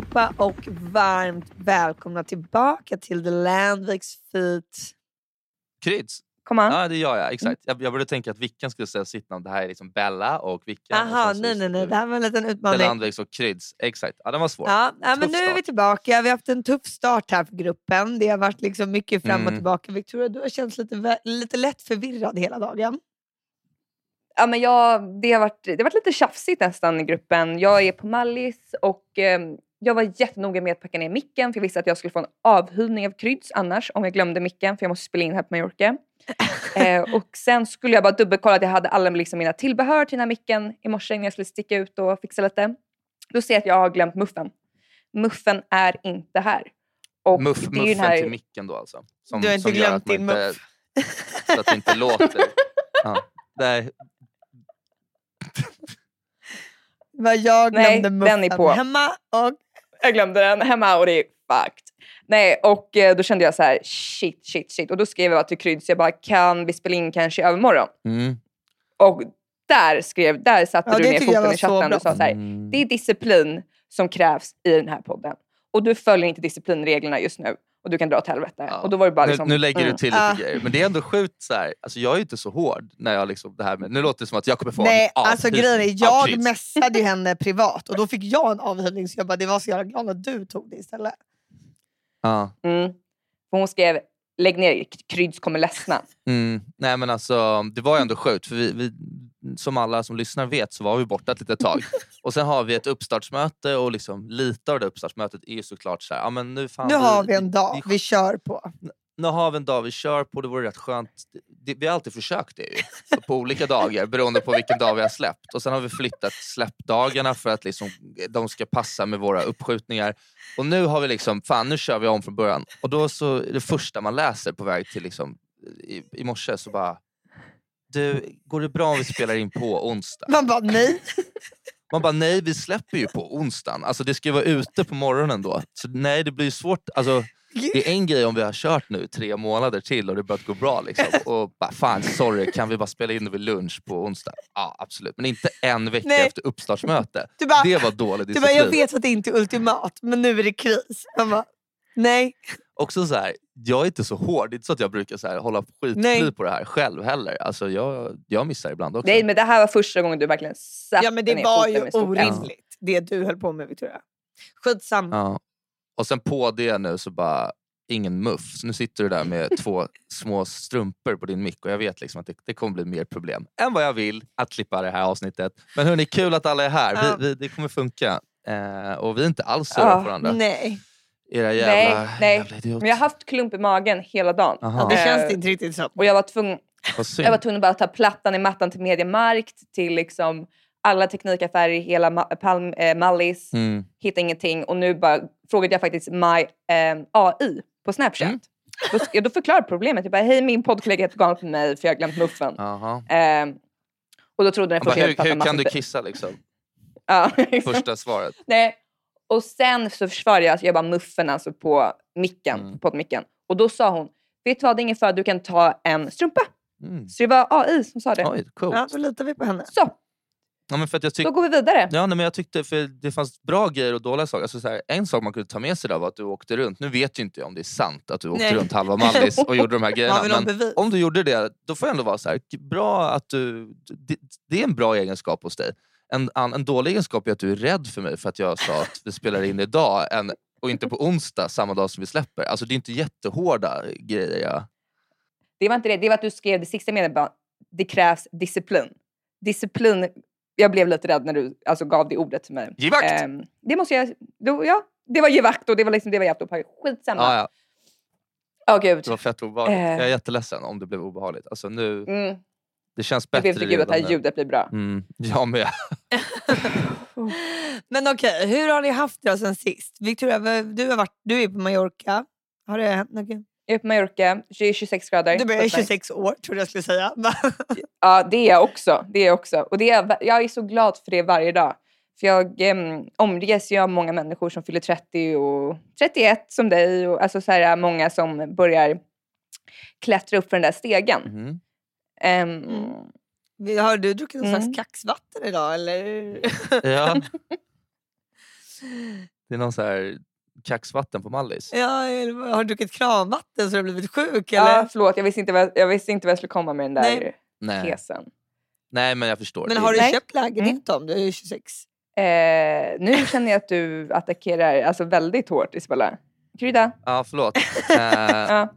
allihopa och varmt välkomna tillbaka till The Landviks Feet. Kryds? Kom an. Ja, det gör jag. Exakt. Jag, jag började tänka att Vickan skulle säga sitt namn. Det här är liksom Bella och Vickan. Jaha, nej nej nej, det här var en liten utmaning. Landvegs och Kryds. Exakt. Ja, den var svår. Ja, ja, men nu är vi start. tillbaka. Vi har haft en tuff start här för gruppen. Det har varit liksom mycket fram och Mm. tillbaka. Victoria, du har känts lite, lite lätt förvirrad hela dagen. Ja, men jag, det, har varit, det har varit lite tjafsigt nästan i gruppen. Jag är på Mallis och eh, jag var jättenoga med att packa ner micken för jag visste att jag skulle få en avhyrning av Kryds annars om jag glömde micken för jag måste spela in här på Mallorca. eh, och sen skulle jag bara dubbelkolla att jag hade alla liksom mina tillbehör till den här micken i morse när jag skulle sticka ut och fixa lite. Då ser jag att jag har glömt muffen. Muffen är inte här. Och Muff, det är muffen här- till micken då alltså. Som, Du har inte glömt din inte, muff. Så att det inte låter. Ja. Nej, Vad jag Nej, glömde den är muffen på. hemma och Jag glömde den hemma och det är fucked. Nej, och eh, då kände jag så här, shit, shit, shit. Och då skrev jag till Kryds, jag bara, kan vi spela in kanske i övermorgon? mm. Och där skrev, där satte Ja, du ner foten i chatten och sa så här, Mm. det är disciplin som krävs i den här podden. Och du följer inte disciplinreglerna just nu. Och du kan dra åt helvete. Ja. Och då var det bara liksom, nu, nu lägger mm. du till lite Ah. grejer. Men det är ändå sjukt så här. Alltså jag är inte så hård när jag liksom det här med, nu låter det som att jag kommer få Nej, en alltså avhyvling grejen är, jag messade ju henne privat och då fick jag en avhyvling så jag bara, det var så jävla glad att du tog det istället. Ja. Mm. Hon skrev, lägg ner, Kryds kommer ledsna. Mm. Nej men alltså det var ju ändå sjukt för vi, vi, som alla som lyssnar vet så var vi borta ett litet tag. och sen har vi ett uppstartsmöte och liksom lite av det uppstartsmötet är ju såklart så här, ja men nu fan Nu har vi en dag vi- vi kör på. nu har vi en dag vi kör på, det vore rätt skönt. Det, vi har alltid försökt det ju, på olika dagar beroende på vilken dag vi har släppt. Och sen har vi flyttat släppdagarna för att liksom, de ska passa med våra uppskjutningar. Och nu har vi liksom, fan nu kör vi om från början. Och då så det första man läser på väg till liksom, i, i morse så bara, du, går det bra om vi spelar in på onsdag? Man bara, nej. Man bara, nej vi släpper ju på onsdagen. Alltså det ska ju vara ute på morgonen då. Så nej det blir svårt. Alltså, det är en grej om vi har kört nu tre månader till och det börjat gå bra. Liksom. Och bara, fan sorry, kan vi bara spela in det vid lunch på onsdag? Ja absolut, men inte en vecka Nej. efter uppstartsmöte. Du bara, Det var dålig du disciplin. bara, jag vet att det inte är ultimat, men nu är det kris. Man bara, nej. Också så här, jag är inte så hård. Det är inte så att jag brukar så här, hålla Nej. skitfri på det här själv heller. Alltså, jag, jag missar ibland också. Nej, men det här var första gången du verkligen satte Ja men det ner var ju orimligt, det du höll på med Victoria. Skitsamma. Ja. Och sen på det nu så bara, ingen muff. Så nu sitter du där med två små strumpor på din mick och jag vet liksom att det, det kommer bli mer problem än vad jag vill att klippa det här avsnittet. Men hörni, kul att alla är här. Ja. Vi, vi, det kommer funka. Eh, och vi är inte alls sura Ja, på varandra. Nej, Era jävla, Nej, nej. jävla. Men jag har haft klump i magen hela dagen. Aha. det Eh, känns inte riktigt så. Och jag var tvungen, jag var tvungen att bara ta plattan i mattan till Mediamarkt, till liksom alla teknikaffärer i hela Ma- Palm, eh, Mallis. Mm. Hittade ingenting och nu bara frågade jag faktiskt My eh, AI på Snapchat. Mm. Då, förklarade problemet. Jag bara, hej min poddkollega heter galet med mig för jag har glömt muffen. Eh, och då trodde den bara, först jag hur, hur kan du kissa liksom? Ja, exakt. Första svaret. Nej. Och sen så försvarade jag, alltså jag bara muffen alltså på micken, Mm. på poddmicken. Och då sa hon, vet du vad det är ingen fara, du kan ta en strumpa. Mm. Så det var AI som sa det. Oj, coolt. Ja, då litar vi på henne. Så, Ja, men för att jag tyck- då går vi vidare. Ja, nej, men jag tyckte för det fanns bra grejer och dåliga saker. Alltså, så här, en sak man kunde ta med sig där var att du åkte runt. Nu vet ju inte jag om det är sant att du åkte Nej. runt halva Mallis och gjorde de här grejerna. Men om du gjorde det, då får jag ändå vara så här, bra att du... Det, det är en bra egenskap hos dig. En, an, en dålig egenskap är att du är rädd för mig för att jag sa att vi spelar in idag än, och inte på onsdag samma dag som vi släpper. Alltså det är inte jättehårda grejer. Jag, Det var inte det, det var att du skrev det sista meningen det krävs disciplin. Disciplin, jag blev lite rädd när du alltså, gav det ordet till mig. Ge vakt! Ehm, det måste jag, då, ja, det var ge vakt och det var liksom det var jävligt obehagligt. Skitsamma. ja, ja, Åh gud. det var fett obehagligt. Eh. Jag är jätteledsen om det blev obehagligt. Alltså, nu, Mm, det känns jag bättre ber för gud att det redan här nu. ljudet blir bra. Mm, jag med. Men okej, hur har ni haft det sen sist? Victoria, du, har varit, du är på Mallorca. Har det hänt något? Jag är på Mallorca, det är 26 grader. Du börjar Så att- 26 år trodde jag skulle säga. Ja, det är jag också. Det är jag också. Och det är, jag är så glad för det varje dag. För jag um, omges ju av många människor som fyller 30 och 31 som dig. Och, alltså så här, många som börjar klättra upp för den där stegen. Mhm. Ehm, Mm. Har du druckit någon Mm. slags kaxvatten idag eller? Ja. Det är någon så här kaxvatten på Mallis. ja, eller har du druckit kranvatten så du har blivit sjuk? Eller? ja, förlåt, jag visste, inte vad, jag visste inte vad jag skulle komma med den där Nej. Nej. tesen. Nej, men jag förstår. Men har du Nej. köpt lägenhet om du är 26? Eh, nu känner jag att du attackerar alltså, väldigt hårt Isabella. Krydda. Ja, förlåt. Eh, Ja.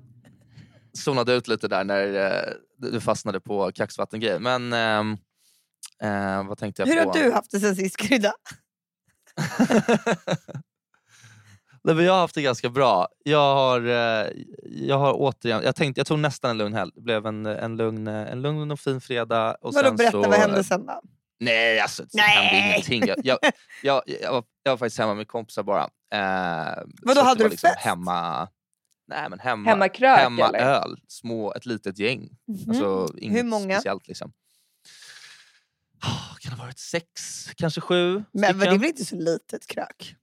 zonade ut lite där när eh, du fastnade på kaxvattengrejen. Men ehm, eh, vad tänkte jag Hur på? har du haft det sen sist Krydda? Nej, men jag har haft det ganska bra. Jag har, eh, jag har återigen, jag, tänkte, jag tog nästan en lugn helg. Det blev en, en, lugn, en lugn och fin fredag. Och sen berätta, så, vad hände sen då? Nej, alltså det hände ingenting. Jag, jag, jag, jag, var, jag var faktiskt hemma med kompisar bara. Eh, Vadå, hade du liksom fest? Hemma, nej, men hemma, Hemmakrök hemma eller? öl. Små, ett litet gäng. Alltså, inget Hur många? speciellt liksom. Ah, Kan det ha varit sex, kanske sju Men, men det är väl inte så litet krök?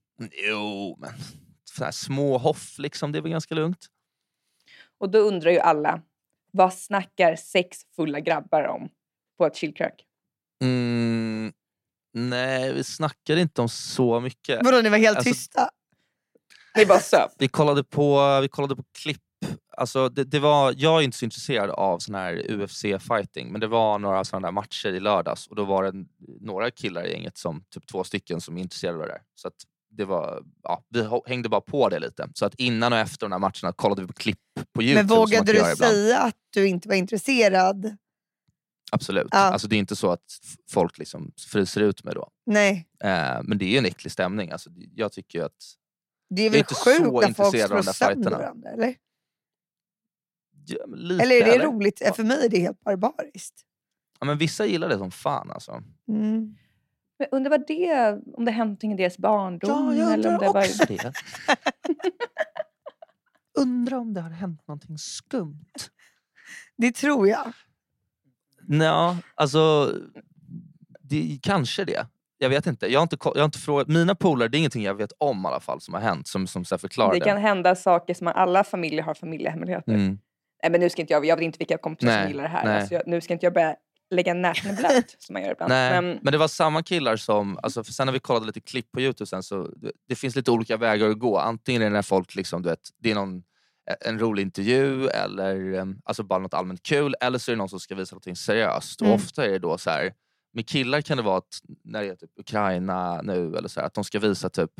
Jo, men här små hoff liksom, det väl ganska lugnt. Och då undrar ju alla, vad snackar sex fulla grabbar om på ett chillkrök? Mm, nej, vi snackade inte om så mycket. Vadå ni var helt Alltså- tysta? Det är bara söp. Vi kollade på, vi kollade på klipp. Alltså det, det var, jag är inte så intresserad av sån här UFC-fighting men det var några såna där matcher i lördags och då var det några killar i gänget, som, typ två stycken, som är intresserade av det där. Så att det var, ja, vi hängde bara på det lite. Så att innan och efter de här matcherna kollade vi på klipp på Youtube. Men vågade du säga att du inte var intresserad? Absolut. Ja. Alltså, det är inte så att folk liksom fryser ut mig då. Nej. Eh, men det är ju en äcklig stämning. Alltså, jag tycker ju att Det är är väl inte sjukt när folk slår sönder varandra? Eller? ja, lite, eller är det eller? roligt? För mig är det helt barbariskt. Ja, men vissa gillar det som fan alltså. Mm. Men undrar vad det, om det hänt någonting i deras barndom? eller om det var... det. Undrar om det har hänt någonting skumt. Det tror jag. Ja, alltså det, kanske det. Jag vet inte. Jag har inte, jag har inte frågat. Mina polare, det är ingenting jag vet om i alla fall som har hänt som, som så förklarar Det det. kan hända saker som alla familjer har familjehemligheter. Mm. Nej, men nu ska inte jag, jag vet inte vilka kompisar Nej, som gillar det här. Alltså, jag, nu ska inte jag börja lägga näsan i blöt som man gör ibland. Nej, Men, men det var samma killar som, alltså för sen när vi kollade lite klipp på Youtube sen så det, finns lite olika vägar att gå. Antingen är det när folk liksom, du vet, det är någon, en rolig intervju eller em, alltså bara något allmänt kul. Eller så är det någon som ska visa något seriöst. Mm. Och ofta är det då så här, med killar kan det vara att när det är typ Ukraina nu eller så här, att de ska visa typ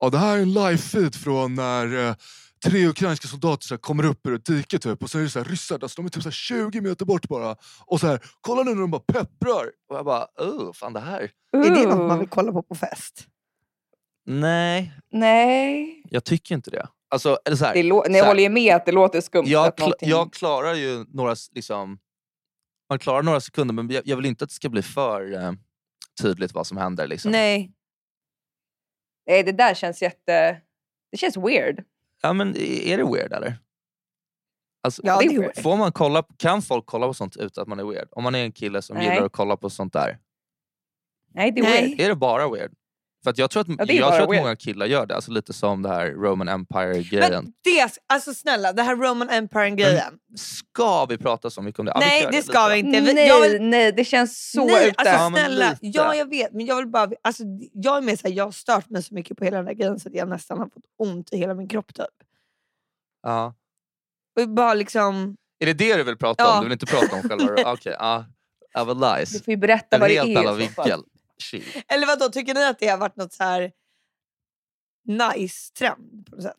Ja, det här är en live-feed från när eh, tre ukrainska soldater så här, kommer upp ur ett dike typ, och så är det så här, ryssar, alltså, de är typ så här, 20 meter bort bara. Och så här, kolla nu när de bara pepprar. och jag bara, oh, fan det här. Är det något man vill kolla på på fest? Nej, Nej, jag tycker inte det. Alltså, eller så här, det så här, håller ju med att det låter skumt. jag, någonting... jag klarar ju några, liksom, man klarar några sekunder men jag, jag vill inte att det ska bli för eh, tydligt vad som händer. Liksom. Nej. Nej, det där känns jätte... Det känns weird. Ja, men är det weird eller? Alltså, Ja, det är weird. får man kolla, kan folk kolla på sånt utan att man är weird? Om man är en kille som Nej. gillar att kolla på sånt där. Nej, det är Nej. weird. Är det bara weird? För att jag tror att, Ja, det jag tror att många killar gör det. Alltså lite som det här Roman Empire-grejen. Men det, alltså snälla, det här Roman Empire-grejen. Ska vi prata så mycket om det? Ja, Nej, det ska lite. vi inte. Vi- Nej, jag vill- nej, det känns så Nej, ute. alltså Ja, snälla. lite. Ja, jag vet. Men jag vill bara... Alltså, jag är mer såhär, jag har stört mig så mycket på hela den här grejen så att jag nästan har fått ont i hela min kropp typ. Ja. Och bara liksom... Är det det du vill prata Ja. om? Du vill inte prata om själva... Okej, ja. Ja, vad Du nice. får ju berätta En vad det helt är. i så fall. vinkel. Chill. Eller vad då tycker ni att det har varit något så här nice trend på något sätt?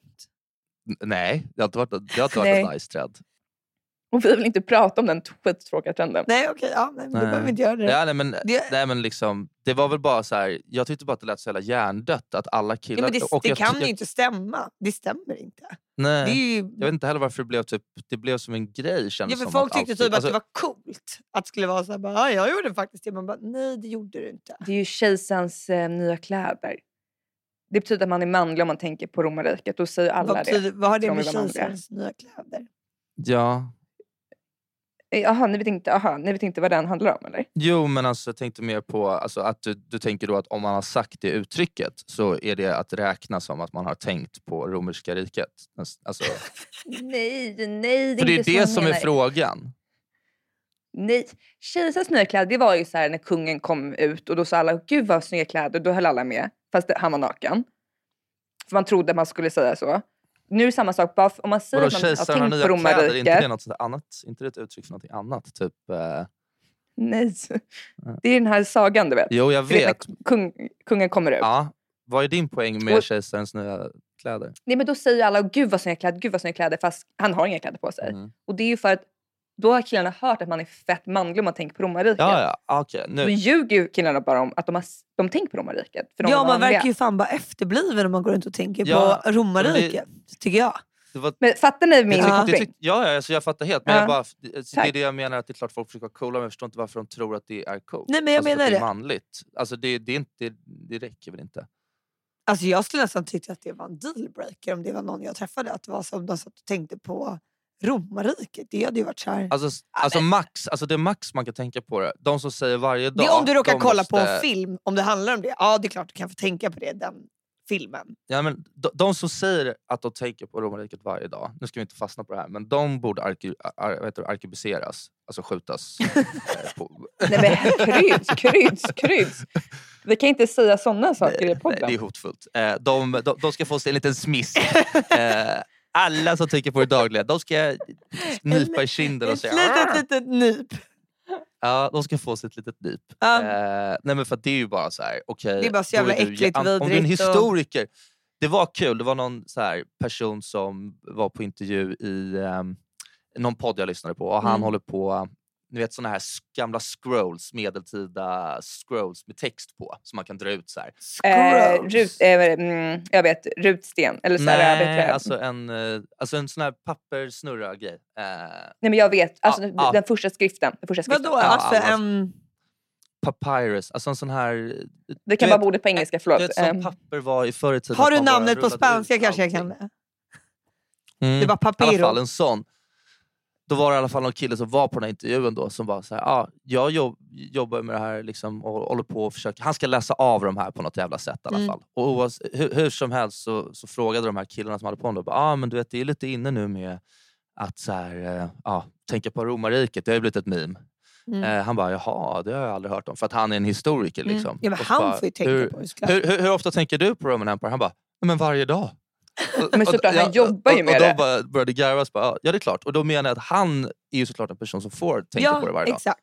N- Nej, det har inte varit, det har inte varit en nice trend. Och vi vill inte prata om den skittråkiga trenden. Nej okej, ja, nej, men du Nej. behöver inte göra det. Ja, nej, men, Det- nej, men liksom, det var väl bara så här. jag tyckte bara att det lät så jävla hjärndött att alla killar... Ja, men det, och det jag, kan jag, ju inte stämma. Det stämmer inte. Nej, Det ju, jag vet inte heller varför det blev, typ, det blev som en grej. ja, kändes för som folk att tyckte alltid- typ att alltså, det var coolt. Att det skulle vara så här, bara, "Ja, jag gjorde faktiskt det. Man bara, nej det gjorde du inte. Det är ju kejsarens eh, nya kläder. det betyder att man är manlig om man tänker på romarriket. Då säger alla Vad, det. betyder, vad har det med kejsarens nya kläder? Ja. Eh, Jaha, ni vet, inte, aha, ni vet inte vad den handlar om eller? Jo, men alltså, jag tänkte mer på alltså, att du, du tänker då att om man har sagt det uttrycket så är det att räkna som att man har tänkt på romerska riket. Alltså, Nej, nej. för det är så det jag som är menar. frågan. Nej, kejsarens nya kläder det var ju så här när kungen kom ut och då sa alla gud vad snygga kläder, då höll alla med. Fast det, han var naken. För man trodde att man skulle säga så. Nu är det samma sak, bara om man säger att man har tänkt på nya kläder? Är inte det något sånt annat? inte det ett uttryck för något annat? Typ, eh... Nej, det är den här sagan du vet. Jo, jag vet kung, kungen kommer ut. Ja. Vad är din poäng med Och- kejsarens nya kläder? Nej, men då säger alla gud vad snygga kläder, gud vad snygga kläder fast han har inga kläder på sig. Mm. Och det är ju för att då har killarna hört att man är fett manlig om man tänker på romarriket. Ja, ja. ah. Då Nu. ljuger ju killarna bara om att de, har, de tänker på romarriket. För de Ja, man manliga. verkar ju fan bara efterbliven om man går runt och tänker Ja, på romarriket. Tycker jag. Det var, Men fattar ni min Ja. det, koppling? ja, ja alltså jag fattar helt. Men Ja. jag bara, det, det är det jag menar, att det är klart folk försöker vara coola men jag förstår inte varför de tror att det är coolt. Nej, men jag alltså, menar att det. är manligt. Alltså det, det, är inte, det, det räcker väl inte? Alltså jag skulle nästan tycka att det var en dealbreaker om det var någon jag träffade. Att det var som de satt och tänkte på romarriket. Det hade ju varit så här. Alltså, alltså, max, alltså det är max man kan tänka på det. De som säger varje dag. det är om du råkar kolla på måste- en film, om det handlar om det. Ja, det är klart du kan få tänka på det, den filmen. Ja, men de, de som säger att de tänker på romarriket varje dag, nu ska vi inte fastna på det här, men de borde arke, ar, arkebuseras, alltså skjutas. eh, på, Nej men kryds, kryds, kryds. Vi kan inte säga sådana saker i Nej, podden. det är hotfullt. Eh, de, de, de ska få sig en liten smisk. Eh, alla som tänker på det dagliga, de ska nypa i kinden och Ett säga litet, "Arr!" litet nyp. Ja, de ska få sig ett litet nyp. Ja. Eh, nej men för det är ju bara så här, okej. Det är bara så jävla du- äckligt, an- Om du är en vidrigt och- historiker. Det var kul, det var någon så person som var på intervju i ehm, någon podd jag lyssnade på och han Mm. håller på, ni vet såna här gamla scrolls, medeltida scrolls med text på som man kan dra ut så här. Eh, rut, eh, mm, jag vet, rutsten. Eller så här, jag vet, Nej, alltså en, eh, alltså en sån här papperssnurra grej. Eh, Nej men jag vet, alltså, Ja, den, ja. den första skriften. Den första skriften. Vadå? Ja, alltså alltså- en... papyrus, alltså en sån här... Det kan du vara bordet på engelska, Du förlåt. vet som Ehm, papper var i förr i tiden. Har du namnet på spanska kanske jag kan det. Mm. Det var I alla papiro. fall en sån. Då var det i alla fall någon kille som var på den här intervjun då som var så här, ah, jag jobb, jobbar med det här liksom och håller på och försöker, han ska läsa av de här på något jävla sätt i alla Mm. fall. Och oavs- hur, hur som helst så, så frågade de här killarna som hade på honom, ah, men du vet det är lite inne nu med att så här, eh, ja, tänka på romarriket, det har ju blivit ett meme. Mm. Eh, han bara, jaha det har jag aldrig hört om. För att han är en historiker. Mm. Liksom. Ja, men Och han bara, får ju tänka hur, på det hur, hur, hur ofta tänker du på Roman Empire? Han bara, "Nej, men varje dag. Och- Men och- såklart, han jobbar ju och, med och det. de bara började garva. så Bara, "Ja, ja det är klart. Och då menar jag att han är ju såklart en person som får tänka ja, på det varje dag. exakt.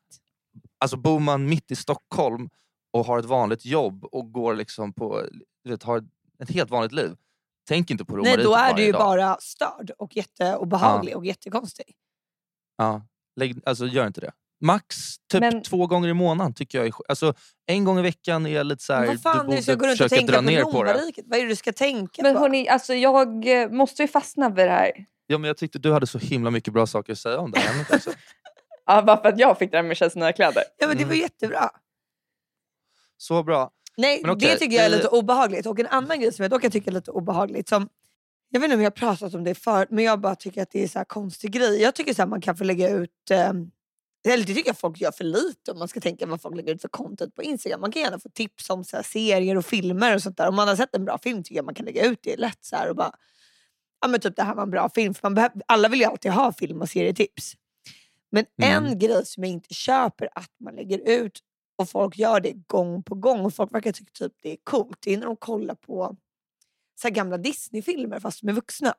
Alltså bor man mitt i Stockholm och har ett vanligt jobb och går liksom på, vet, har ett helt vanligt liv. Tänk inte på Nej, romariket då är du ju dag. bara störd och jätteobehaglig och jättekonstig. Ja, lägg, alltså gör inte det. Max typ Men- två gånger i månaden tycker jag är alltså, En gång i veckan är lite så här, Men vad fan, du du ska borde gå runt och försöka tänka dra på ner på det. Vad är det du ska tänka Men på? hörni, alltså jag eh, måste ju fastna vid det här. Ja, men jag tyckte du hade så himla mycket bra saker att säga om det här också. Ja, bara för att jag fick det här med tjejs nya kläder. ja, men det var Mm. jättebra. Så bra. Nej, okej, det tycker jag är lite obehagligt. Och en annan grej som jag dock kan tycka är lite obehagligt. Som, jag vet inte om jag har pratat om det förut, men jag bara tycker att det är så här konstig grej. Jag tycker att man kan få lägga ut... Eh, det tycker jag folk gör för lite om man ska tänka vad folk lägger ut för content på Instagram. Man kan gärna få tips om så här, serier och filmer och sånt där. Om man har sett en bra film tycker jag man kan lägga ut det lätt. Så här, och bara, ja, men typ det här var en bra film. För man behöver, alla vill ju alltid ha film och serietips. Men Mm. en grej som jag inte köper att man lägger ut och folk gör det gång på gång och folk verkar tycka typ det är coolt. Det är när de kollar på så gamla Disney-filmer fast med vuxna.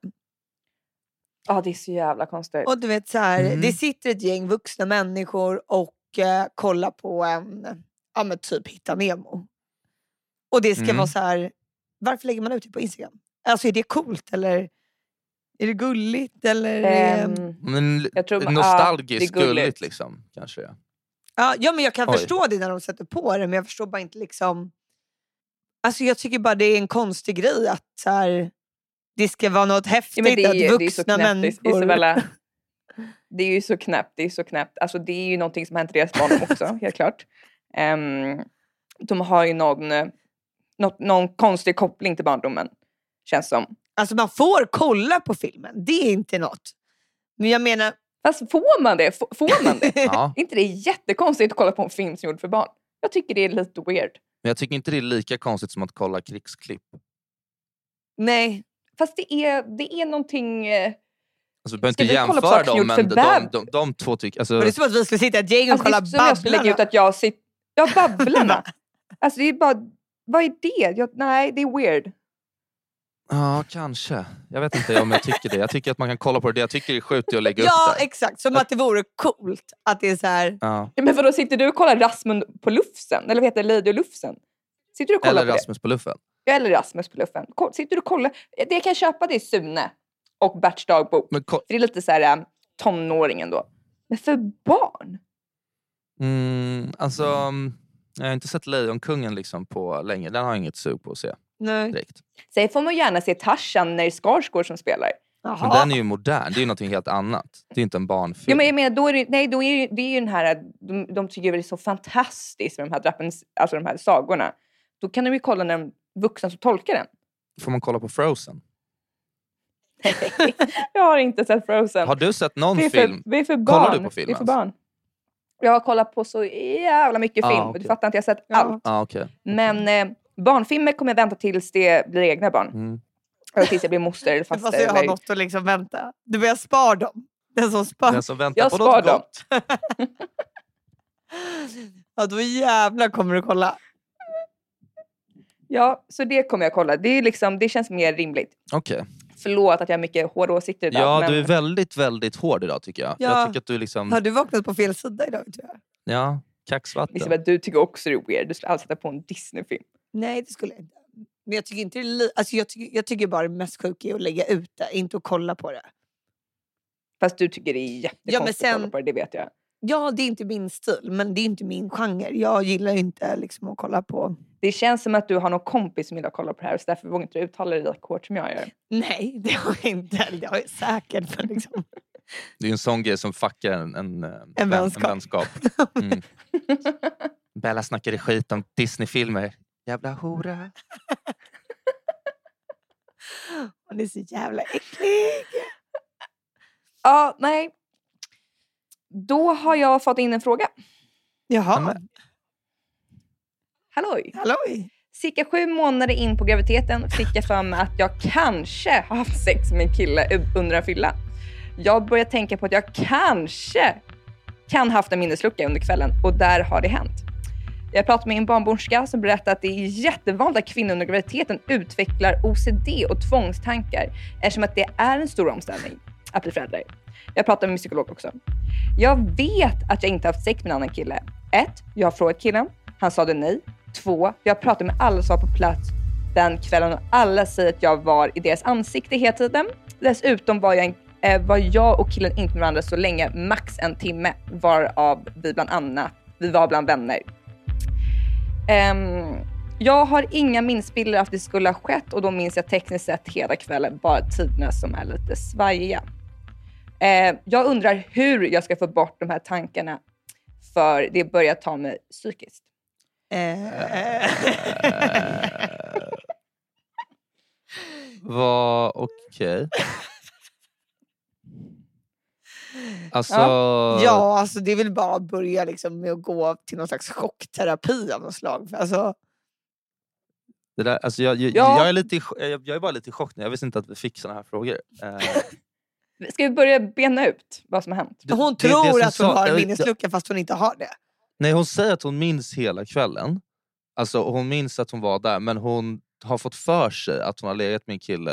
Ja, det är så jävla konstigt. Och du vet så här, Mm. det sitter ett gäng vuxna människor och eh, kollar på en, ja men typ Hitta Nemo. Och det ska Mm. vara så här, varför lägger man ut det på Instagram? Alltså är det coolt eller är det gulligt eller? Eh, Men Jag tror- ja, nostalgiskt det är gulligt. gulligt liksom. Kanske. ja. Ja, ja men jag kan Oj. förstå det när de sätter på det men jag förstår bara inte liksom... Alltså jag tycker bara det är en konstig grej att så här, det ska vara något häftigt ja, men det är, att det är så vuxna knäppt, människor... Isabella. Det är ju så knäppt. Det är så knäppt. Alltså, det är ju någonting som har hänt deras barn också, helt klart. Ehm, de har ju någon... något, någon konstig koppling till barndomen. Känns som. Alltså man får kolla på filmen, det är inte något. Men jag menar, Fast får man det? F- får man det? Ja. Är inte det jättekonstigt att kolla på en film som är gjord för barn? Jag tycker det är lite weird. Men jag tycker inte det är lika konstigt som att kolla krigsklipp. nej. Fast det är, det är någonting... eh, Alltså, vi behöver Ska inte vi kolla på jämföra dem, men de, de, de, de två tycker... Alltså, det är som att vi skulle sitta i ett gäng och Alltså, det kolla är som jag skulle lägga ut Babblarna. att jag sitter... Ja, Babblarna. alltså det är bara... Vad är det? Jag, nej, det är weird. Ja, kanske. Jag vet inte om jag tycker det. Jag tycker att man kan kolla på det. Det jag tycker är sjukt att lägga Ja, upp det. exakt. Som att det vore coolt. Att det är så här... Ja. Ja, Men vadå, sitter du och kollar Rasmus på Lufsen? Eller vad heter det? Lady och Lufsen? Sitter du och kollar Eller på Rasmus på luffen. Eller Rasmus på Luffen. Sitter du och kollar? Det jag kan köpa det är Sune och Berts dagbok. Men det är lite så här äh, tonåringen då. Men för barn? mm, alltså, mm, jag har inte sett Lejonkungen liksom på länge. Den har jag inget sug på att se Nej. direkt. Sen får man gärna se Tarzan när det är Skarsgård som spelar. Men Jaha. den är ju modern. Det är ju någonting helt annat. Det är inte en barnfilm. Ja, men jag menar, då är det, nej, då är det, det är ju den här, de, de tycker det är så fantastiskt med de här, drappen, alltså de här sagorna. Då kan de ju kolla när de vuxna som tolkar den. Får man kolla på Frozen? jag har inte sett Frozen. Har du sett någon film? för, det är för Kollar barn. du på film Det är för alltså? barn. Jag har kollat på så jävla mycket Ah, film och okej. du fattar inte, jag har sett Ja. allt. Ja, okej. Men eh, barnfilmer kommer jag vänta tills det blir egna barn. Mm. Eller tills jag blir moster eller Fast faster. jag har Eller... något att liksom vänta. Du börjar spara dem. Den som spar. Den som väntar Jag på spar något dem. gott. Ja, då jävlar kommer du kolla. Ja, så det kommer jag kolla. Det, är liksom, det känns mer rimligt. Okej. Förlåt att jag har mycket hårda åsikter idag. Ja, men... du är väldigt, väldigt hård idag tycker jag. Ja. Jag tycker att du liksom... Har du vaknat på fel sida idag? Tror jag? Ja, kaxvatten. Elisabeth, du tycker också det är weird. Du skulle aldrig sätta på en Disney-film. Nej, det skulle jag inte. Men jag tycker, inte li- alltså jag tycker, jag tycker bara det mest sjuka är att lägga ut det, inte att kolla på det. Fast du tycker det är jättekonstigt sen- att kolla på det, det vet jag. Ja, det är inte min stil, men det är inte min genre. Jag gillar inte liksom, att kolla på... Det känns som att du har någon kompis som gillar att kolla på det här så därför vågar inte du uttala dig lika hårt som jag gör. Nej, det har jag inte. Det har jag säkert. Men liksom. Det är en sån grej som fuckar en, en, eh, vän- vänskap. En vänskap. Mm. Bella snackade skit om Disney-filmer. Jävla hora. Hon är så jävla äcklig. Ja, nej. Då har jag fått in en fråga. Jaha, men- Halloj! halloj. Cirka sju månader in på graviditeten fick jag för mig att jag kanske har haft sex med en kille under en fylla. Jag började tänka på att jag kanske kan ha haft en minneslucka under kvällen och där har det hänt. Jag pratade med en barnmorska som berättade att det är jättevanligt att kvinnor under graviditeten utvecklar OCD och tvångstankar eftersom att det är en stor omställning att bli förälder. Jag pratade med min psykolog också. Jag vet att jag inte haft sex med en annan kille. Ett, Jag har frågat killen. Han sa det nej. Två, Jag pratade med alla som var på plats den kvällen och alla säger att jag var i deras ansikte hela tiden. Dessutom var jag, eh, var jag och killen inte med varandra så länge, max en timme, varav vi bland annat, vi var bland vänner. Um, jag har inga minnesbilder av att det skulle ha skett och då minns jag tekniskt sett hela kvällen, bara tiderna som är lite svajiga. Eh, jag undrar hur jag ska få bort de här tankarna för det börjar ta mig psykiskt. Eh, Var okej. Alltså, ja, alltså det är väl bara att börja liksom med att gå till någon slags chockterapi av något slag. Alltså, det där, alltså jag, jag, Ja. jag, är lite, jag, jag är bara lite i chock nu. Jag visste inte att vi fick såna här frågor. Eh, Ska vi börja bena ut vad som har hänt? det- hon det- det tror som att hon sa- har en minneslucka fast hon inte har det. Nej, hon säger att hon minns hela kvällen. Alltså hon minns att hon var där, men hon har fått för sig att hon har legat med en kille.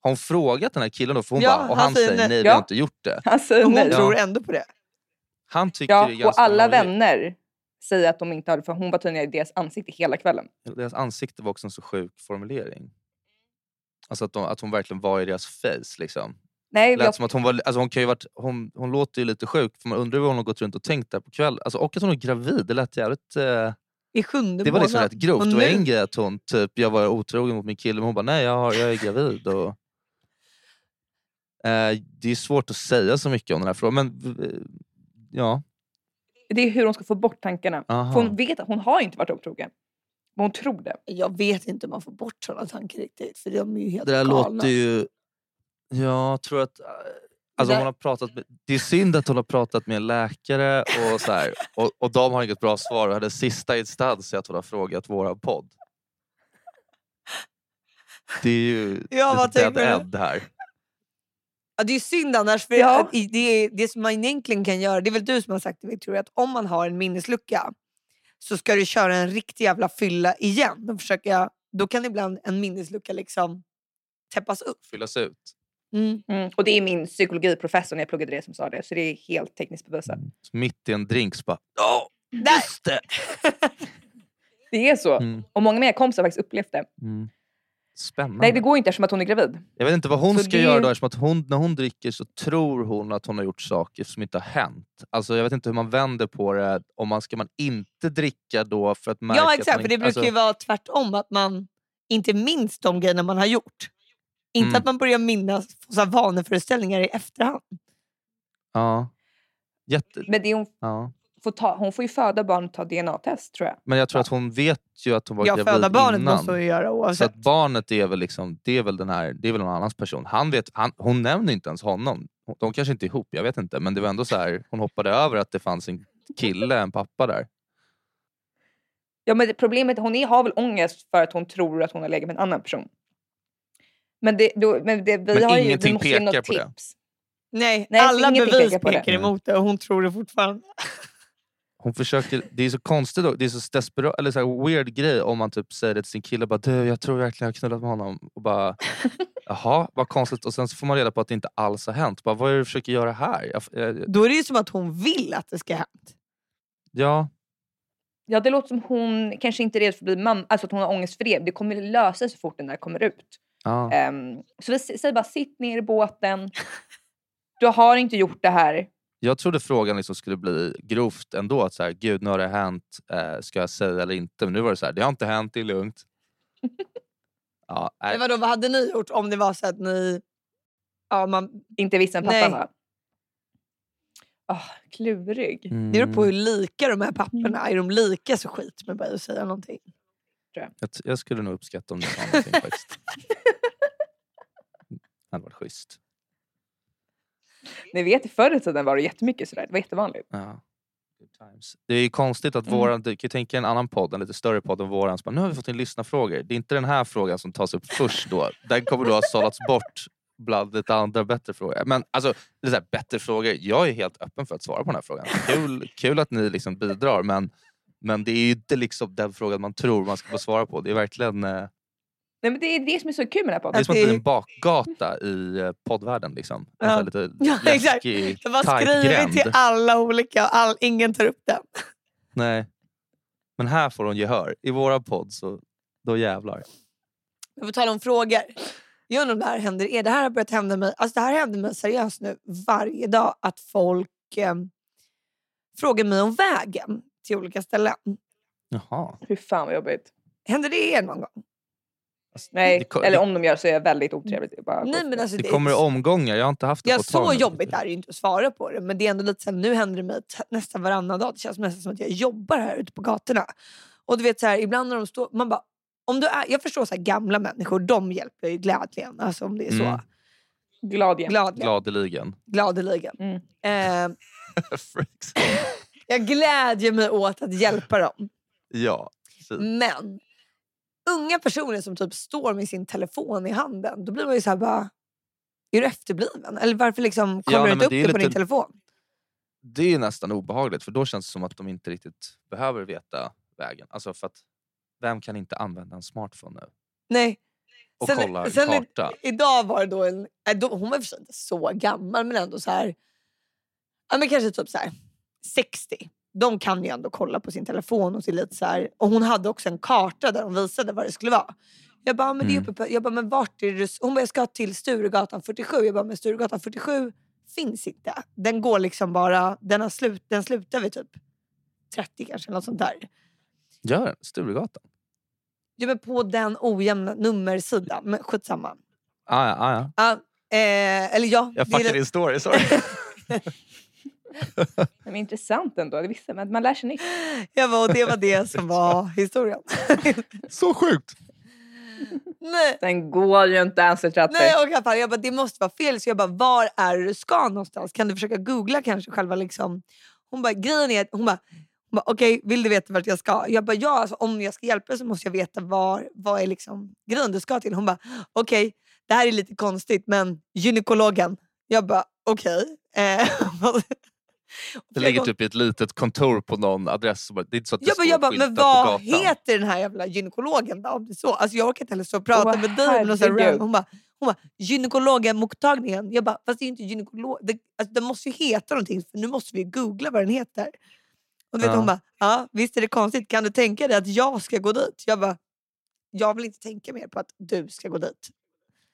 Har hon frågat den här killen då? För hon Ja, bara, och han han säger säger nej. nej, vi Ja. har inte gjort det. Alltså, Och hon nej. Tror ändå på det. Han tycker det är Ja, ganska och alla vänner säger att de inte hade för hon var tydligen i deras ansikte hela kvällen. Deras ansikte var också en så sjuk formulering. Alltså att, de, att hon verkligen var i deras face. Liksom. Nej, Lät jag, som att hon, var, alltså hon, kan ju varit, hon, hon låter ju lite sjuk, för man undrar vad hon har gått runt och tänkt där på kvällen. Alltså, och att hon är gravid, det lät jävligt... Eh, I sjunde det var liksom rätt grovt. Det var en grej att hon typ, jag var otrogen mot min kille, men hon bara nej jag, har, jag är gravid. Och, eh, det är svårt att säga så mycket om den här frågan, men eh, ja. det är hur hon ska få bort tankarna. Hon vet att hon har inte varit otrogen. Men hon tror det. Jag vet inte om man får bort sådana tankar riktigt. För de är ju helt Det där galna. låter ju... Jag tror att... äh, Alltså hon har pratat med, det är synd att hon har pratat med en läkare och, så här, och, och de har inget bra svar. Och det sista instans är att hon har frågat våra podd. Det är ju Ja, det vad dead end här. Ja, det är synd annars. För Ja. det, det som man egentligen kan göra, det är väl du som har sagt det Victoria, att om man har en minneslucka så ska du köra en riktig jävla fylla igen. Och försöka, då kan ibland en minneslucka liksom täppas upp. Fyllas ut. Mm. Mm. Och det är min psykologiprofessor när jag pluggade det som sa det. Så det är helt tekniskt bevisat. Så mitt i en drink så bara... Ja, just det! Det är så. Mm, Och många av mina kompisar har faktiskt upplevt det. mm. Spännande. Nej det går inte eftersom att hon är gravid. Jag vet inte vad hon Så ska det- göra då eftersom att hon, när hon dricker så tror hon att hon har gjort saker som inte har hänt. Alltså jag vet inte hur man vänder på det. Om man, ska man inte dricka då för att märka Ja att exakt, man för det brukar ju alltså, vara tvärtom. Att man inte minns de grejerna man har gjort. Inte Mm. att man börjar minnas så här vaneföreställningar i efterhand. Ja. Jätte, Men det hon, ja. får ta, hon får ju föda barn och ta DNA-test tror jag. Men jag tror att hon vet ju att hon var Ja, gravid föda barnet innan. måste hon ju göra Så oavsett. att barnet är väl, liksom, det är väl, den här, det är väl någon annans person. Han vet, han, hon nämner inte ens honom. De kanske inte är ihop, jag vet inte. Men det var ändå så här, hon hoppade över att det fanns en kille, en pappa där. Ja men problemet hon är, har väl ångest för att hon tror att hon har legat med en annan person. Men, det, då, men det, vi Men har ju, ingenting vi måste pekar något på det. tips. Nej, Nej, alla bevis pekar på det. pekar emot det och hon tror det fortfarande. Hon försöker, det är så konstigt, då, det är så desperat, eller så här weird grej om man typ säger det till sin kille. Bara, du, jag tror verkligen jag har knullat med honom. Och bara, Jaha, vad konstigt. Och sen så får man reda på att det inte alls har hänt. Bara, vad är det du försöker göra här? Jag, jag, Då är det ju som att hon vill att det ska hända. ja, Ja det låter som hon kanske inte är rädd för att bli mamma, alltså att hon har ångest för det. Det kommer lösa sig så fort den där kommer ut. Ja. Ehm, så vi säger bara sitt ner i båten. Du har inte gjort det här. Jag trodde frågan liksom skulle bli grovt ändå. Att så här, Gud, nu har det hänt. Eh, ska jag säga eller inte? Men nu var det så här, det har inte hänt, det är lugnt. Ja, Men nej, vadå, vad hade ni gjort om det var så att ni... Ja, man, Inte visste än pappan var. Oh, klurig. mm, det beror på hur lika de här papporna är. de lika så skit med bara att säga någonting. Jag, t- jag skulle nog uppskatta om du sa någonting faktiskt. Det hade varit schysst. Ni vet förr i tiden var det jättemycket sådär. Det var jättevanligt. Ja. Det är ju konstigt att Mm. våran, du kan ju tänka en annan podd, en lite större podd än våran. Bara, nu har vi fått in lyssnarfrågor. Det är inte den här frågan som tas upp först då. Den kommer då ha sållats bort bland lite andra bättre frågor. Men alltså, det är bättre frågor. Jag är helt öppen för att svara på den här frågan. Kul, kul att ni liksom bidrar men, men det är ju inte liksom den frågan man tror man ska få svara på. Det är verkligen eh, Nej, men det är det som är så kul med den här det är podden. som att det blir en bakgata i eh, poddvärlden. Liksom. En Ja. så här lite Ja, exakt. läskig, De har skrivit till alla olika och all, ingen tar upp den. Nej. Men här får hon gehör. I våra podd så då jävlar. Men på tal om frågor. Jag undrar om det här händer er. Det här har börjat hända mig. Alltså det här händer mig seriöst nu varje dag. Att folk eh, frågar mig om vägen till olika ställen. Jaha. Hur fan vad jobbigt. Händer det er någon gång? Nej, Det eller det- om de gör så är det väldigt otrevligt. Det är bara Nej, men alltså, Det kommer i omgångar. Jag har inte haft det Ja, på så jobbigt är det ju inte att svara på det. Men det är ändå lite så här, nu händer det mig nästan varannan dag. Det känns nästan som att jag jobbar här ute på gatorna. Och du vet så här, ibland när de står... Man bara, om du är, jag förstår så här, gamla människor, de hjälper ju gladeligen. Alltså om det är så. Mm. glad igen. Gladeligen. Gladeligen. Gladeligen. Mm. Eh, Freaks. Jag glädjer mig åt att hjälpa dem. ja. precis. Men unga personer som typ står med sin telefon i handen, då blir man ju så här bara... Är du efterbliven? Eller varför liksom kollar nej, du inte upp det det, på lite- din telefon? Det är nästan obehagligt för då känns det som att de inte riktigt behöver veta vägen. Alltså för att vem kan inte använda en smartphone nu? Nej. Och Sen- kolla en sen karta. Idag var det då en... Äh, då, hon var i för sig inte så gammal men ändå så här... Ja, men kanske typ så här 60. De kan ju ändå kolla på sin telefon och till lite så här, Och hon hade också en karta där hon visade vad det skulle vara. Jag bara, men det är Mm. uppe på, jag bara, men vart är det? Hon bara, jag ska till Sturegatan 47. Jag bara, men Sturegatan 47 finns inte. Den går liksom bara, den, har slut, den slutar vid typ 30 kanske, eller något sånt där. Gör den. Sturegatan. Ja, men på den ojämna nummersidan. Men skitsamma. Ah, ja, ah, ja. Ja, eh, eller ja. Jag fuckade din story, sorry. Men intressant ändå. Det visste man. Man lär sig nytt. Jag bara, och det var det som var historien. Så sjukt! Nej. Den går ju inte ens att tratta. Nej, och alla fall, jag bara, det måste vara fel. Så jag bara, var är du ska någonstans? Kan du försöka googla kanske själva liksom? Hon bara, grejen är att hon bara, hon bara okej, vill du veta vart jag ska? Jag bara, ja, alltså, om jag ska hjälpa dig så måste jag veta var, vad är liksom grejen du ska till. Hon bara, okej, det här är lite konstigt, men gynekologen. Jag bara, okej. Eh, Det ligger typ i ett litet kontor på någon adress. Det är inte så att det jag bara, jag bara, men vad heter den här jävla gynekologen då? Om det så? Alltså, jag orkar inte heller stå och prata Åh, med dig. med någon sån här herregud. random- Hon bara, hon bara gynekologenmottagningen. Jag bara, fast det är ju inte gynekolog. Det, alltså, den måste ju heta någonting för nu måste vi googla vad den heter. Och du vet, Ja. hon bara, ja, visst är det konstigt. Kan du tänka dig att jag ska gå dit? Jag bara, jag vill inte tänka mer på att du ska gå dit.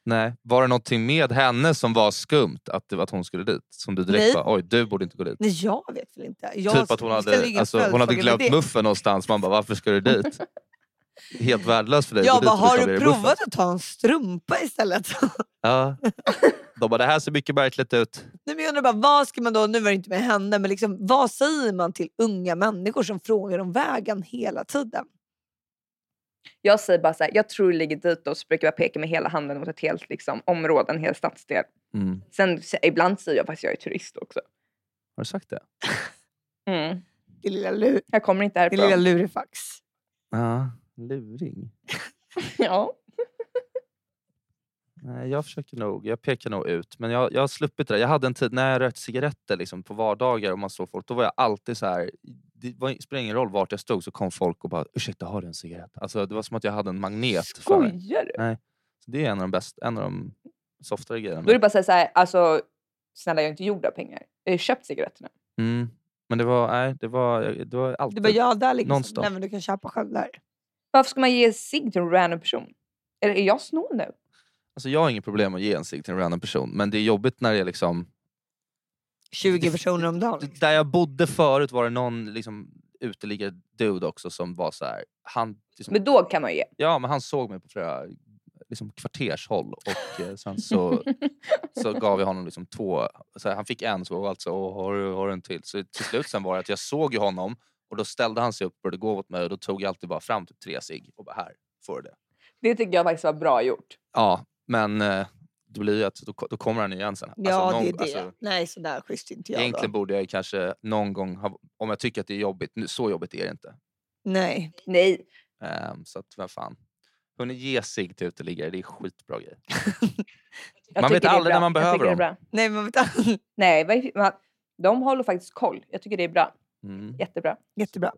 Nej. Var det någonting med henne som var skumt? Att, det, att hon skulle dit? Som du direkt Nej. bara, oj du borde inte gå dit. Nej, jag vet väl inte. Jag typ att hon hade, alltså, hon hade glömt muffen någonstans. Man bara, varför ska du dit? Helt värdelöst för dig. Jag bara, har du muffen. provat att ta en strumpa istället? Ja. De bara, det här ser mycket märkligt ut. Nej, men jag undrar bara, vad ska man då, nu var det inte med henne, men liksom, vad säger man till unga människor som frågar om vägen hela tiden? Jag säger bara så här, jag tror det ligger dit och så brukar jag peka med hela handen mot ett helt liksom, område, en hel stadsdel. Mm. Sen ibland säger jag faktiskt jag är turist också. Har du sagt det? Mm. Din lilla, lur, Jag kommer inte din lilla härifrån. lurifax. Ja, luring. Ja. Nej, jag försöker nog, jag pekar nog ut. Men jag, jag har sluppit det där. Jag hade en tid när jag rökte cigaretter liksom, på vardagar och man såg folk. Då var jag alltid så här. Det var, spelar ingen roll vart jag stod så kom folk och bara ursäkta har du en cigarett? Alltså, det var som att jag hade en magnet. Skojar du? Så det är en av de bästa, en av de softare grejerna. Då är det bara att säga så här, alltså snälla jag är inte gjord av pengar. Jag har köpt cigaretterna. Mm. Men det var, nej, det var, det var Det alltid... var jag där liksom. Nonstop. Nej, men du kan köpa själv där. Varför ska man ge sig till en random person? Eller är jag snål nu? Alltså, jag har inget problem att ge en cigg till en random person. Men det är jobbigt när det är liksom... 20 personer om dagen. Där jag bodde förut var det någon liksom, uteliggare-dude också som var så här. Han, liksom, Men då kan man ju ge. Ja, men han såg mig på flera liksom, kvartershåll och eh, sen så, så gav jag honom liksom två. Så här, han fick en, så alltså, "Åh, har, du, har du en till? Så till slut sen var det att jag såg ju honom och då ställde han sig upp och började gå mot mig och då tog jag alltid bara fram typ tre cigg och bara här får du det. Det tycker jag faktiskt var bra gjort. Ja, men eh, det blir ju att då, då kommer han igen sen. Ja, Alltså, någon- det är det. alltså, Nej, så där schysst inte jag Egentligen då. borde jag kanske någon gång, ha, om jag tycker att det är jobbigt, nu, så jobbigt är det inte. Nej. Nej. Ehm, så att vad fan. Hörni, ge sig till uteliggare, det är skitbra grej. Man vet aldrig när man behöver dem. Nej, men vet Nej, vad- vad- de håller faktiskt koll. Jag tycker det är bra. Mm. Jättebra. jättebra.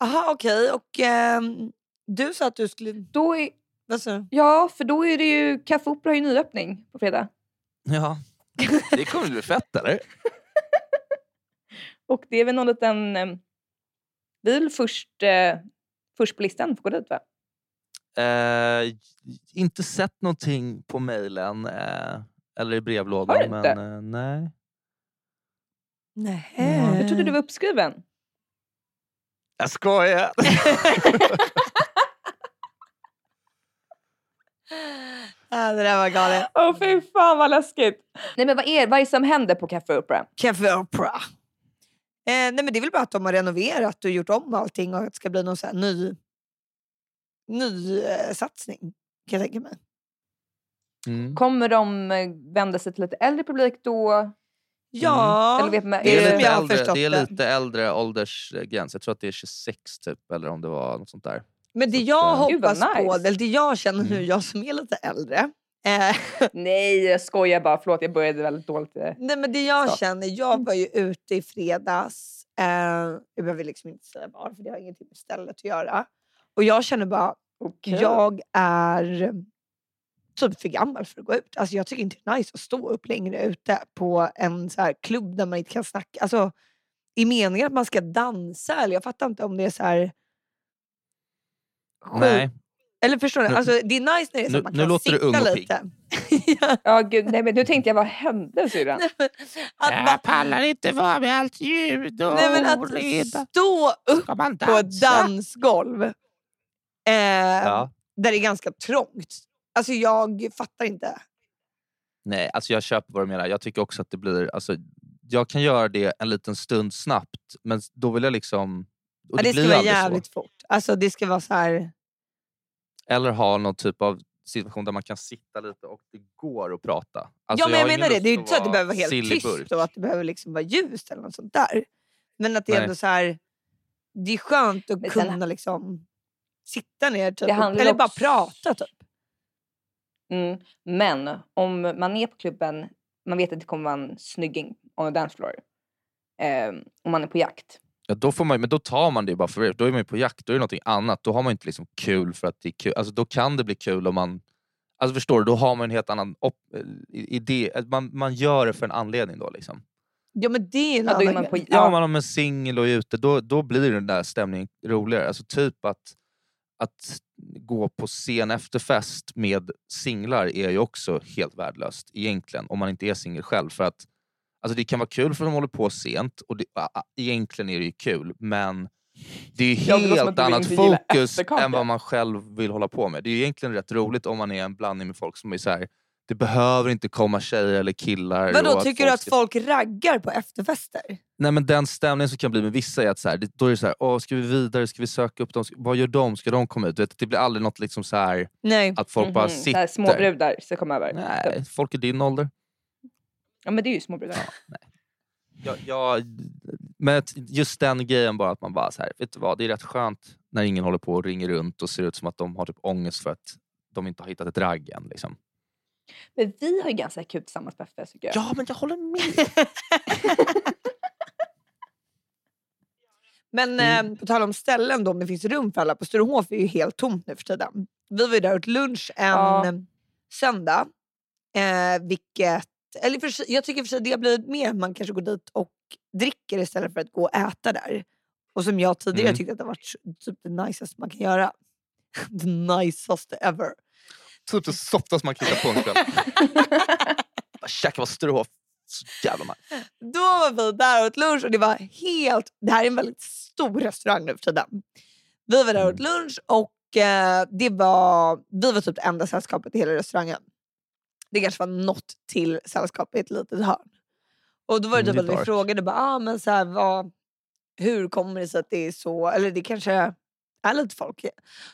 Aha, okej. Och ehm, du sa att du skulle... Då är, Vad sa du? ja, för då är det ju Café Opera har ju nyöppning på fredag. Ja, det kommer bli fett eller? Och det är väl någon liten... eh, Vi är väl först, eh, först på listan för att gå dit va? Eh, inte sett någonting på mejlen eh, eller i brevlådan. Har du inte? Men, eh, nej. Nej. Jag trodde du var uppskriven. Jag skojar! Ah, det där var galet. Åh fy fan vad läskigt. Nej men vad är, vad är det som händer på Café Opera? Café Opera. Eh, nej, men det är väl bara att de har renoverat och gjort om allting och att det ska bli någon så här ny, ny eh, satsning. Kan jag tänka mig. Mm. Kommer de eh, vända sig till lite äldre publik då? Ja, Eller man- Det, är lite äldre, det är lite äldre åldersgräns. Jag tror att det är 26 typ, eller om det var något sånt där. Men det Så jag eh, Gud, vad hoppas på, nice. eller det jag känner nu, Mm. jag som är lite äldre. Eh, Nej jag skojar bara, förlåt jag började väldigt dåligt. eh. nej, men det jag Så. känner, jag var ju ute i fredags. Eh, jag behöver liksom inte säga var, för det har ingenting med stället att göra. Och jag känner bara, Okej. jag är typ för gammal för att gå ut. Alltså jag tycker inte det är nice att stå upp längre ute på en så här klubb där man inte kan snacka. Alltså, I meningen att man ska dansa eller jag fattar inte om det är så här... Nej, Eller förstår du? Nu- Alltså, det är nice när det är så nu- att man nu kan låter du sitta ung och pigg. lite. ja, Ja gud, nej men nu tänkte jag vad hände syrran? nej, men att man, pallar inte vara med allt ljud och nej, men att stå upp Ska man på ett dansgolv eh, Ja. där det är ganska trångt. Alltså jag fattar inte. Nej, alltså jag köper vad du menar. Jag tycker också att det blir... Alltså, jag kan göra det en liten stund snabbt, men då vill jag liksom... Och Ja, det ska blir vara jävligt fort. Alltså det ska vara så här... Eller ha någon typ av situation där man kan sitta lite och det går att prata. Alltså, ja men jag, ingen menar det. Det är ju inte så att det behöver vara helt tyst och att det behöver liksom vara ljust eller något sånt där. Men att det är Nej. ändå så här... Det är skönt att Men sen- kunna liksom sitta ner typ, eller ju bara också- prata typ. Mm. Men om man är på klubben, man vet att det kommer vara en snygging on the dance floor. Eh, om man är på jakt. Ja, då får man, men då tar man det bara för det. Då är man ju på jakt, då är det någonting annat. Då har man inte liksom kul för att det är kul. Alltså, då kan det bli kul om man... Alltså förstår du? Då har man en helt annan op- eh, idé. Man, man gör det för en anledning då. Liksom. Ja men det är en Ja, då är annan man på. Ja, ja, om man är singel och är ute, då, då blir den där stämningen roligare. Alltså typ att, att gå på sen efterfest med singlar är ju också helt värdelöst egentligen. Om man inte är singel själv. För att alltså det kan vara kul för de håller på sent och det, a- egentligen är det ju kul. Men det är ju helt annat fokus än vad man själv vill hålla på med. Det är ju egentligen rätt roligt om man är en blandning med folk som är så här. Det behöver inte komma tjejer eller killar. Vadå, tycker du att ska- folk raggar på efterfester? Nej men den stämningen som kan bli med vissa är att så här, då är det så här, Åh, ska vi vidare, ska vi söka upp dem, vad gör de, ska de komma ut? Du vet, det blir aldrig något liksom så här att folk bara Mhm, så sitter. här Småbrudar ska komma över. Nej, folk i din ålder. Ja men det är ju småbrudar. Jag, jag, men just den grejen bara att man bara så här, vet du vad, det är rätt skönt när ingen håller på och ringer runt och ser ut som att de har typ ångest för att de inte har hittat ett ragg än. Liksom. Men vi har ju ganska kul tillsammans på efterfest tycker jag. Ja men jag håller med. Men Mm. eh, på tal om ställen då, om det finns rum för alla. På Sturehof är ju helt tomt nu för tiden. Vi var ju där och åt lunch en Ja. eh, söndag. Eh, vilket, eller för, jag tycker för sig det har blivit mer man kanske går dit och dricker istället för att gå och äta där. Och som jag tidigare Mm. tyckte att det varit typ det niceaste man kan göra. the niceaste ever. typ det softaste man kan hitta på en kväll. Käka på Sturehof. Så jävla nice. Då var vi där och åt lunch och det var helt... Det här är en väldigt stor restaurang nu för tiden. Vi var där och åt Mm. lunch och eh, det var, vi var typ det enda sällskapet i hela restaurangen. Det kanske var något till sällskap i ett litet hörn. Och då var det Mm, typ är att vi dark. frågade bara, ah, men så här, vad, hur kommer det sig att det är så? Eller det kanske är lite folk.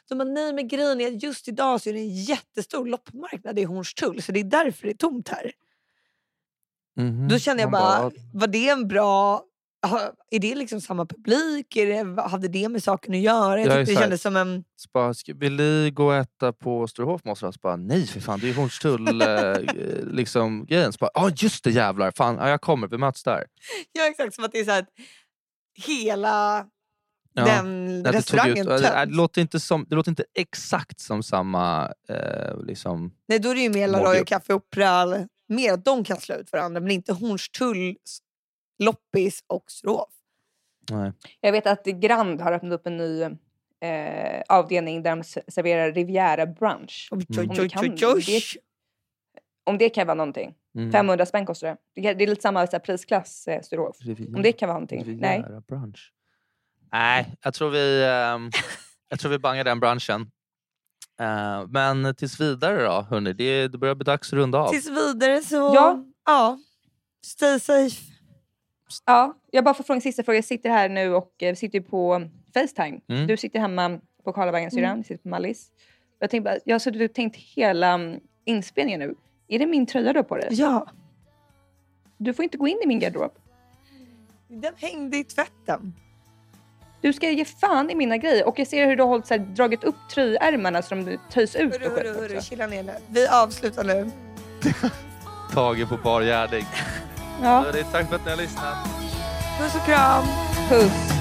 Så man, nej men grejen är att just idag så är det en jättestor loppmarknad i Hornstull så det är därför det är tomt här. Mhm. Då kände jag Man bara, var det en bra... Är det liksom samma publik? Det, hade det med saken att göra? Jag Ja, det kändes som en... Vill ni gå och äta på Sturehof med oss? Så bara, nej för fan, det är ju Hornstull eh, liksom, ja just det jävlar, fan, ja, jag kommer, vi möts där. Ja exakt, som att det är så här, hela Ja. den Nej, restaurangen ut, det, det, töms. låter inte som, det låter inte exakt som samma... Eh, liksom, Nej då är det ju mer La. Royal Café Opera. Mer att de kan slå ut varandra men inte Hornstulls, Loppis och Sturehof. nej. Jag vet att Grand har öppnat upp en ny eh, avdelning där de serverar Riviera brunch. Mm. Om det kan- det- Om det kan vara någonting. Mm. 500 spänn kostar det. Det, kan- det är lite samma så här, prisklass eh, Sturehof. Om det kan vara någonting. Nej. Riviera brunch. Nej, jag tror vi, ehm, jag tror vi bangar den branschen. Eh, men tills vidare då, hörni, det, det börjar bli dags att runda av. Tills vidare så... Ja. ja. Stay safe. Ja, jag bara får fråga en sista fråga. Jag sitter här nu och eh, sitter på Facetime. Mm. Du sitter hemma på Karlavägen syrran, jag sitter på Mallis. Jag, tänkte bara, jag har suttit och tänkt hela mm, inspelningen nu. Är det min tröja du på dig? Ja. Du får inte gå in i min garderob. Den hängde i tvätten. Du ska ge fan i mina grejer. Och jag ser hur du har hållit, så här, dragit upp tröjärmarna så de töjs ut. Hörru, hörru, hörru, chilla ner nu. Vi avslutar nu. Taget på bar gärning. Ja, Hörni, Tack för att ni har lyssnat. Puss och kram. puss.